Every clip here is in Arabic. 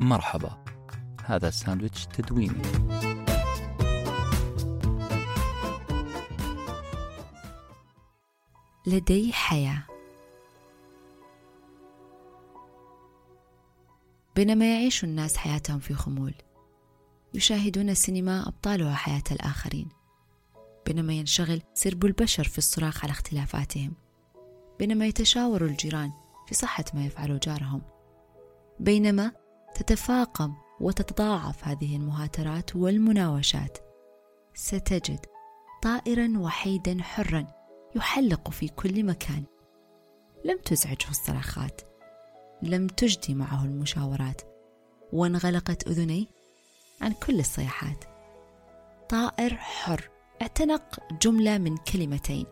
مرحبا. هذا ساندويتش تدويني. لدي حياة. بينما يعيش الناس حياتهم في خمول يشاهدون السينما أبطالها حياة الآخرين. بينما ينشغل سرب البشر في الصراخ على اختلافاتهم. بينما يتشاور الجيران في صحة ما يفعله جارهم. بينما تتفاقم وتتضاعف هذه المهاترات والمناوشات. ستجد طائرا وحيدا حرا يحلق في كل مكان. لم تزعجه الصراخات. لم تجدي معه المشاورات. وانغلقت أذنيه عن كل الصيحات طائر حر اعتنق جملة من كلمتين.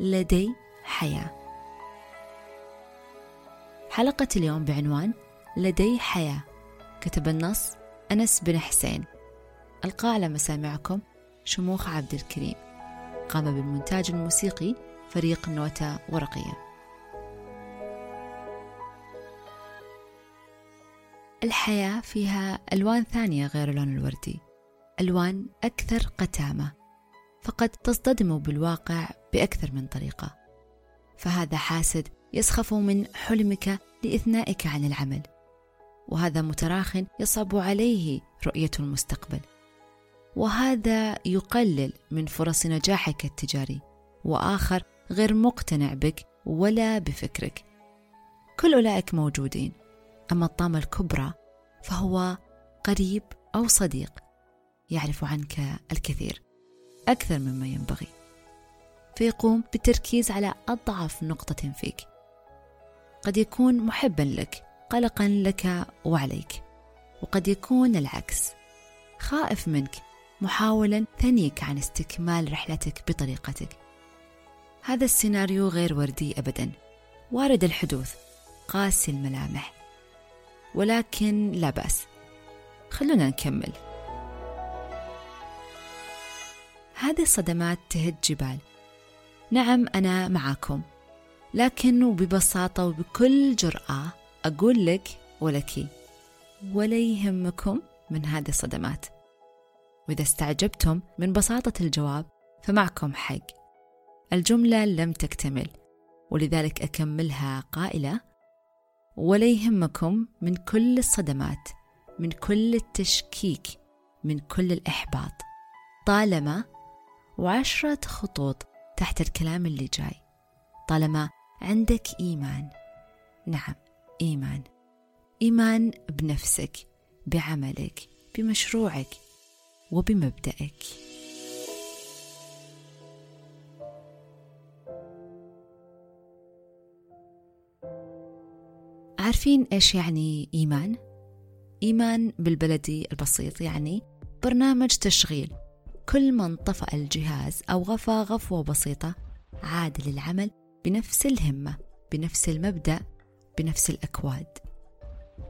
لدي حياة. حلقة اليوم بعنوان لدي حياة. كتب النص أنس بن حسين. ألقى على مسامعكم شموخ عبد الكريم. قام بالمونتاج الموسيقي فريق نوتا ورقية. الحياة فيها ألوان ثانية غير اللون الوردي. ألوان أكثر قتامة. فقد تصطدم بالواقع بأكثر من طريقة. فهذا حاسد يسخف من حلمك لإثنائك عن العمل. وهذا متراخ يصعب عليه رؤية المستقبل. وهذا يقلل من فرص نجاحك التجاري وآخر غير مقتنع بك ولا بفكرك. كل أولئك موجودين أما الطامة الكبرى فهو قريب أو صديق يعرف عنك الكثير أكثر مما ينبغي. فيقوم بالتركيز على أضعف نقطة فيك. قد يكون محبا لك قلقا لك وعليك. وقد يكون العكس. خائف منك محاولا ثنيك عن استكمال رحلتك بطريقتك. هذا السيناريو غير وردي ابدا. وارد الحدوث قاسي الملامح. ولكن لا بأس. خلونا نكمل. هذه الصدمات تهد جبال. نعم أنا معاكم. لكن وببساطه وبكل جرأة أقول لك ولك ولا يهمكم من هذه الصدمات. وإذا استعجبتم من بساطة الجواب فمعكم حق. الجملة لم تكتمل ولذلك أكملها قائلة ولا يهمكم من كل الصدمات من كل التشكيك من كل الإحباط. طالما وعشرة خطوط تحت الكلام اللي جاي. طالما عندك إيمان. نعم. إيمان. إيمان بنفسك بعملك بمشروعك وبمبدأك. عارفين إيش يعني إيمان؟ إيمان بالبلدي البسيط يعني برنامج تشغيل. كل ما انطفأ الجهاز أو غفى غفوة بسيطة عاد للعمل بنفس الهمة بنفس المبدأ بنفس الأكواد.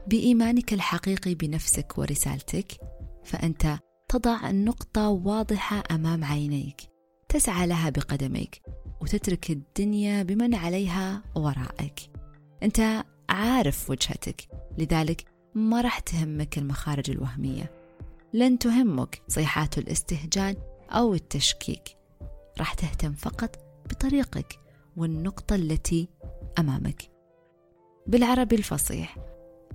بإيمانك الحقيقي بنفسك ورسالتك فأنت تضع النقطة واضحة أمام عينيك تسعى لها بقدميك وتترك الدنيا بمن عليها وراءك أنت عارف وجهتك لذلك ما راح تهمك المخارج الوهمية. لن تهمك صيحات الاستهجان أو التشكيك. راح تهتم فقط بطريقك والنقطة التي أمامك. بالعربي الفصيح.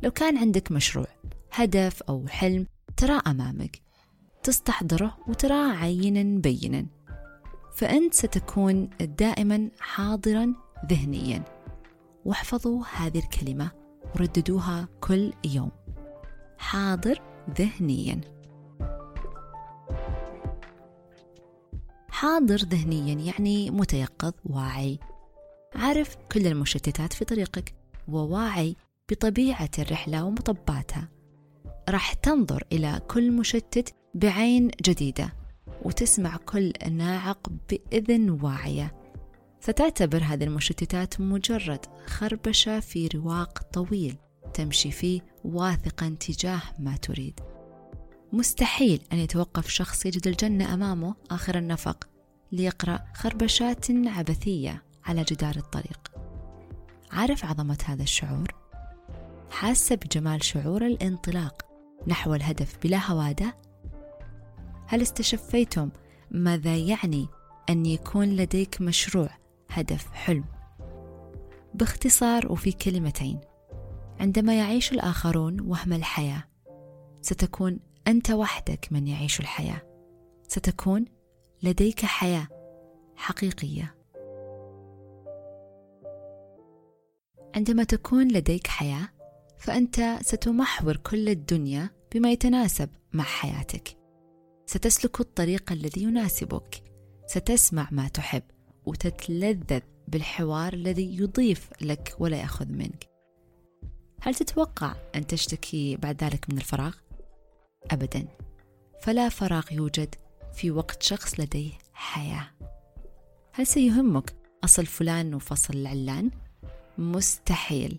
لو كان عندك مشروع هدف أو حلم ترى أمامك تستحضره وتراه عينا بينا فأنت ستكون دائما حاضرا ذهنيا. واحفظوا هذه الكلمة ورددوها كل يوم. حاضر ذهنيا. حاضر ذهنيا يعني متيقظ واعي. عارف كل المشتتات في طريقك. وواعي بطبيعة الرحلة ومطباتها. راح تنظر إلى كل مشتت بعين جديدة وتسمع كل ناعق بإذن واعية. ستعتبر هذه المشتتات مجرد خربشة في رواق طويل تمشي فيه واثقا تجاه ما تريد. مستحيل أن يتوقف شخص يجد الجنة أمامه آخر النفق ليقرأ خربشات عبثية على جدار الطريق. عارف عظمة هذا الشعور؟ حاسة بجمال شعور الانطلاق نحو الهدف بلا هوادة؟ هل استشفيتم ماذا يعني أن يكون لديك مشروع هدف حلم؟ باختصار وفي كلمتين عندما يعيش الآخرون وهم الحياة ستكون أنت وحدك من يعيش الحياة ستكون لديك حياة حقيقية عندما تكون لديك حياة فأنت ستمحور كل الدنيا بما يتناسب مع حياتك. ستسلك الطريق الذي يناسبك. ستسمع ما تحب وتتلذذ بالحوار الذي يضيف لك ولا يأخذ منك. هل تتوقع أن تشتكي بعد ذلك من الفراغ؟ ابدا. فلا فراغ يوجد في وقت شخص لديه حياة. هل سيهمك أصل فلان وفصل العلان مستحيل.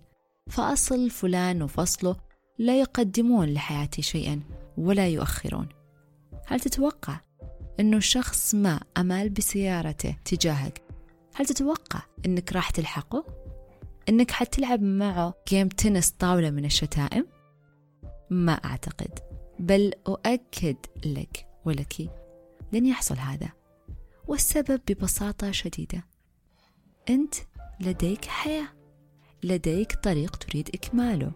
فأصل فلان وفصله لا يقدمون لحياتي شيئا ولا يؤخرون. هل تتوقع أنه شخص ما أمال بسيارته تجاهك؟ هل تتوقع أنك راح تلحقه؟ أنك حتلعب معه جيم تنس طاولة من الشتائم؟ ما أعتقد. بل أؤكد لك ولك لن يحصل هذا. والسبب ببساطة شديدة. أنت لديك حياة. لديك طريق تريد إكماله.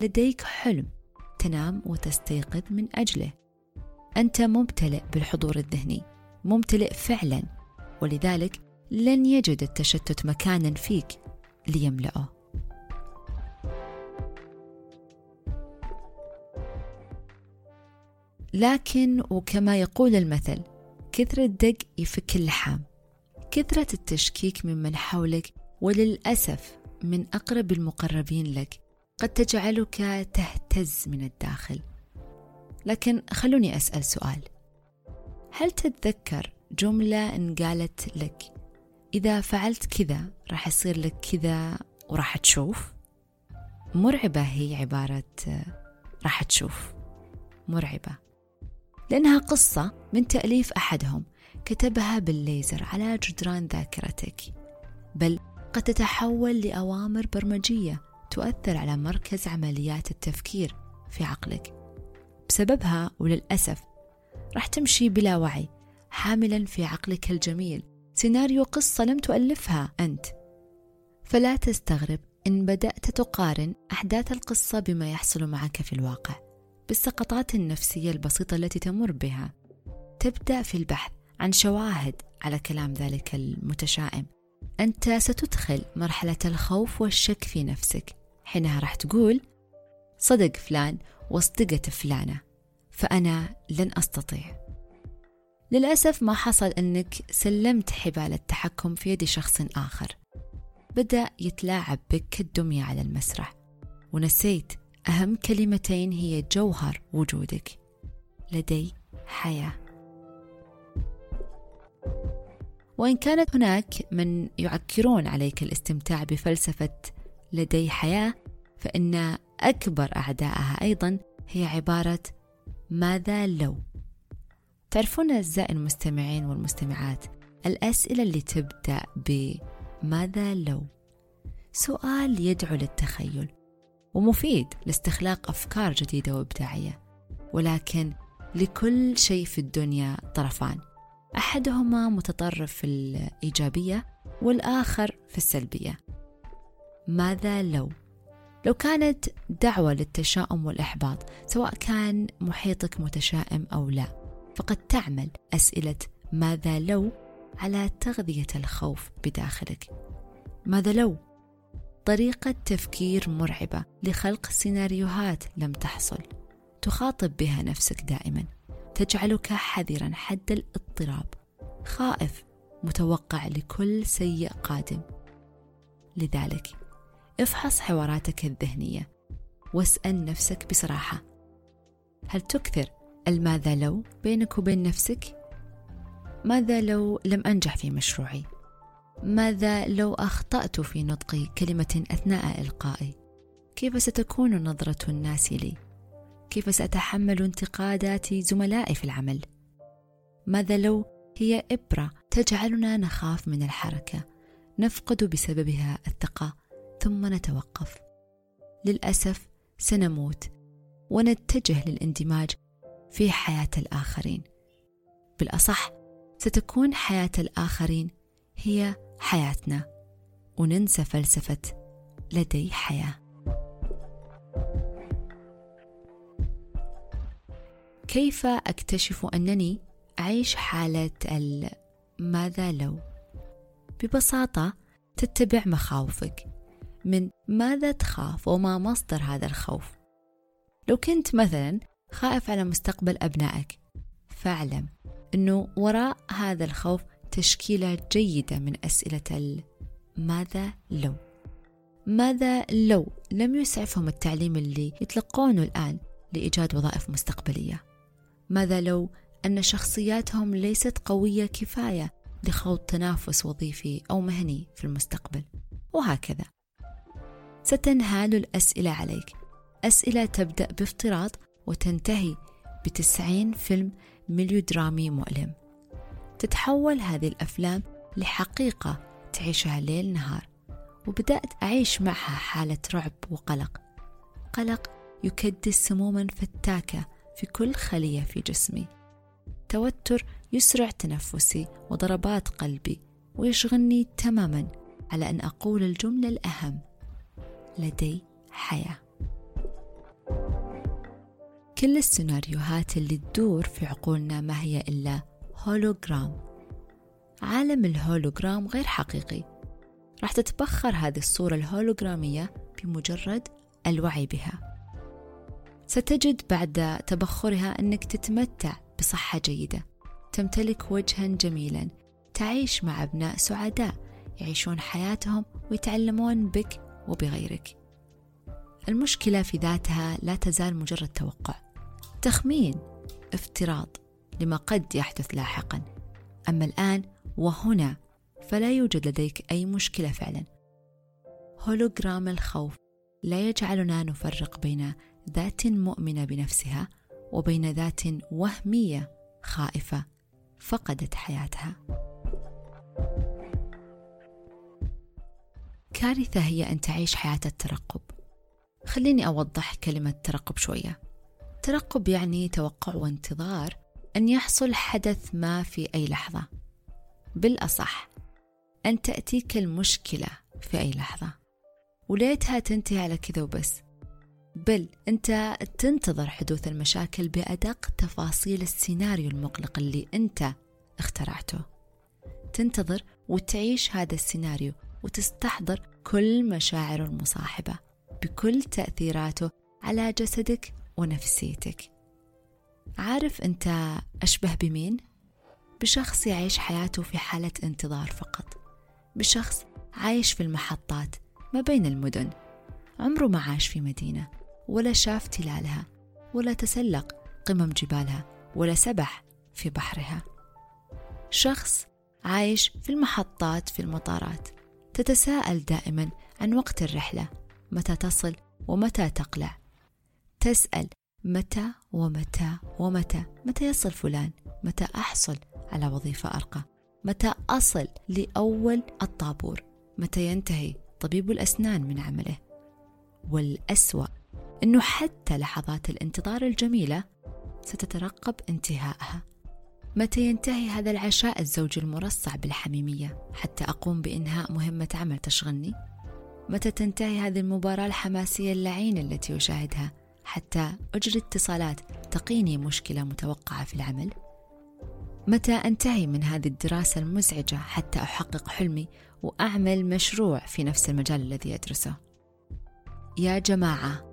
لديك حلم تنام وتستيقظ من أجله. أنت ممتلئ بالحضور الذهني ممتلئ فعلا ولذلك لن يجد التشتت مكانا فيك ليملأه. لكن وكما يقول المثل كثرة الدق يفك اللحام. كثرة التشكيك ممن حولك وللأسف من أقرب المقربين لك. قد تجعلك تهتز من الداخل. لكن خلوني أسأل سؤال. هل تتذكر جملة انقالت لك إذا فعلت كذا راح يصير لك كذا وراح تشوف مرعبة هي عبارة راح تشوف مرعبة. لأنها قصة من تأليف أحدهم كتبها بالليزر على جدران ذاكرتك. بل قد تتحول لأوامر برمجية تؤثر على مركز عمليات التفكير في عقلك. بسببها وللأسف راح تمشي بلا وعي حاملا في عقلك الجميل. سيناريو قصة لم تؤلفها أنت. فلا تستغرب إن بدأت تقارن أحداث القصة بما يحصل معك في الواقع. بالسقطات النفسية البسيطة التي تمر بها تبدأ في البحث عن شواهد على كلام ذلك المتشائم. أنت ستدخل مرحلة الخوف والشك في نفسك. حينها راح تقول صدق فلان واصدقت فلانة فأنا لن أستطيع. للأسف ما حصل أنك سلمت حبال التحكم في يد شخص آخر. بدأ يتلاعب بك كالدمية على المسرح ونسيت أهم كلمتين هي جوهر وجودك. لدي حياة. وإن كانت هناك من يعكرون عليك الاستمتاع بفلسفة لدي حياة فإن أكبر أعدائها أيضا هي عبارة ماذا لو؟ تعرفون أعزائي المستمعين والمستمعات الأسئلة اللي تبدأ بماذا لو؟ سؤال يدعو للتخيل ومفيد لاستخلاق أفكار جديدة وإبداعية ولكن لكل شيء في الدنيا طرفان. أحدهما متطرف في الإيجابية والآخر في السلبية. ماذا لو؟ لو كانت دعوة للتشاؤم والإحباط سواء كان محيطك متشائم أو لا فقد تعمل أسئلة ماذا لو على تغذية الخوف بداخلك. ماذا لو؟ طريقة تفكير مرعبة لخلق سيناريوهات لم تحصل تخاطب بها نفسك دائما تجعلك حذرا حد الاضطراب خائف متوقع لكل سيء قادم لذلك افحص حواراتك الذهنية واسأل نفسك بصراحة هل تكثر الماذا لو بينك وبين نفسك؟ ماذا لو لم أنجح في مشروعي؟ ماذا لو أخطأت في نطق كلمة أثناء إلقائي؟ كيف ستكون نظرة الناس لي؟ كيف سأتحمل انتقادات زملائي في العمل؟ ماذا لو هي إبرة تجعلنا نخاف من الحركة نفقد بسببها الثقة ثم نتوقف. للأسف سنموت ونتجه للإندماج في حياة الآخرين. بالأصح ستكون حياة الآخرين هي حياتنا وننسى فلسفة لدي حياة. كيف أكتشف أنني أعيش حالة ماذا لو. ببساطة تتبع مخاوفك. من ماذا تخاف وما مصدر هذا الخوف. لو كنت مثلا خائف على مستقبل أبنائك فاعلم أنه وراء هذا الخوف تشكيلة جيدة من أسئلة ماذا لو. ماذا لو لم يسعفهم التعليم اللي يتلقونه الآن لإيجاد وظائف مستقبلية. ماذا لو أن شخصياتهم ليست قوية كفاية لخوض تنافس وظيفي أو مهني في المستقبل. وهكذا. ستنهال الأسئلة عليك. أسئلة تبدأ بافتراض وتنتهي بتسعين فيلم ميليودرامي مؤلم. تتحول هذه الأفلام لحقيقة تعيشها ليل نهار. وبدأت أعيش معها حالة رعب وقلق. قلق يكدس سموما فتاكة في كل خلية في جسمي. توتر يسرع تنفسي وضربات قلبي ويشغلني تماما على أن أقول الجملة الأهم لدي حياة. كل السيناريوهات اللي تدور في عقولنا ما هي إلا هولوجرام عالم الهولوجرام غير حقيقي. راح تتبخر هذه الصورة الهولوجرامية بمجرد الوعي بها. ستجد بعد تبخرها أنك تتمتع بصحة جيدة. تمتلك وجها جميلا. تعيش مع أبناء سعداء. يعيشون حياتهم ويتعلمون بك وبغيرك. المشكلة في ذاتها لا تزال مجرد توقع. تخمين. افتراض. لما قد يحدث لاحقا. أما الآن وهنا فلا يوجد لديك أي مشكلة فعلا. هولوجرام الخوف. لا يجعلنا نفرق بين ذات مؤمنة بنفسها وبين ذات وهمية خائفة فقدت حياتها. كارثة هي أن تعيش حياة الترقب. خليني أوضح كلمة ترقب شوية. ترقب يعني توقع وانتظار أن يحصل حدث ما في أي لحظة. بالأصح أن تأتيك المشكلة في أي لحظة. وليتها تنتهي على كذا وبس بل أنت تنتظر حدوث المشاكل بأدق تفاصيل السيناريو المقلق اللي أنت اخترعته. تنتظر وتعيش هذا السيناريو وتستحضر كل مشاعره المصاحبة بكل تأثيراته على جسدك ونفسيتك. عارف أنت أشبه بمين؟ بشخص يعيش حياته في حالة انتظار فقط. بشخص عايش في المحطات ما بين المدن. عمره ما عاش في مدينة. ولا شاف تلالها ولا تسلق قمم جبالها ولا سبح في بحرها. شخص عايش في المحطات في المطارات تتساءل دائما عن وقت الرحلة متى تصل ومتى تقلع. تسأل متى ومتى ومتى متى يصل فلان متى أحصل على وظيفة أرقى متى أصل لأول الطابور متى ينتهي طبيب الأسنان من عمله. والأسوأ أنه حتى لحظات الانتظار الجميلة ستترقب انتهائها متى ينتهي هذا العشاء الزوجي المرصع بالحميمية حتى أقوم بإنهاء مهمة عمل تشغلني؟ متى تنتهي هذه المباراة الحماسية اللعينة التي أشاهدها حتى أجري اتصالات تقيني مشكلة متوقعة في العمل؟ متى أنتهي من هذه الدراسة المزعجة حتى أحقق حلمي وأعمل مشروع في نفس المجال الذي أدرسه؟ يا جماعة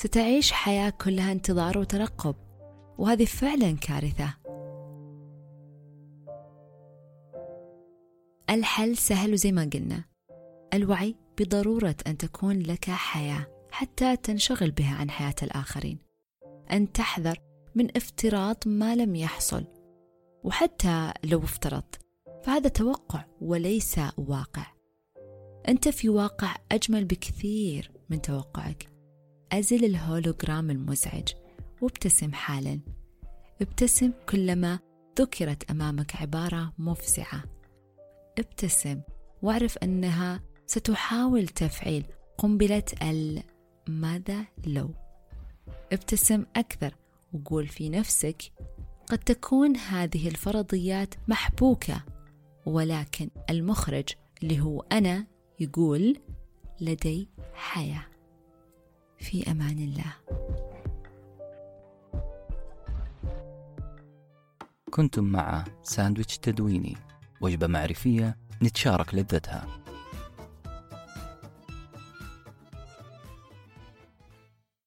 ستعيش حياة كلها انتظار وترقب وهذه فعلا كارثة. الحل سهل وزي ما قلنا. الوعي بضرورة أن تكون لك حياة حتى تنشغل بها عن حياة الآخرين. أن تحذر من افتراض ما لم يحصل وحتى لو افترضت فهذا توقع وليس واقع. أنت في واقع أجمل بكثير من توقعك. أزل الهولوجرام المزعج وابتسم حالا. ابتسم كلما ذكرت أمامك عبارة مفزعة. ابتسم واعرف أنها ستحاول تفعيل قنبلة ال ماذا؟ لو. ابتسم أكثر وقول في نفسك قد تكون هذه الفرضيات محبوكة ولكن المخرج اللي هو أنا يقول لدي حياة. في أمان الله. كنتم مع ساندويتش تدويني وجبة معرفية نتشارك لذتها.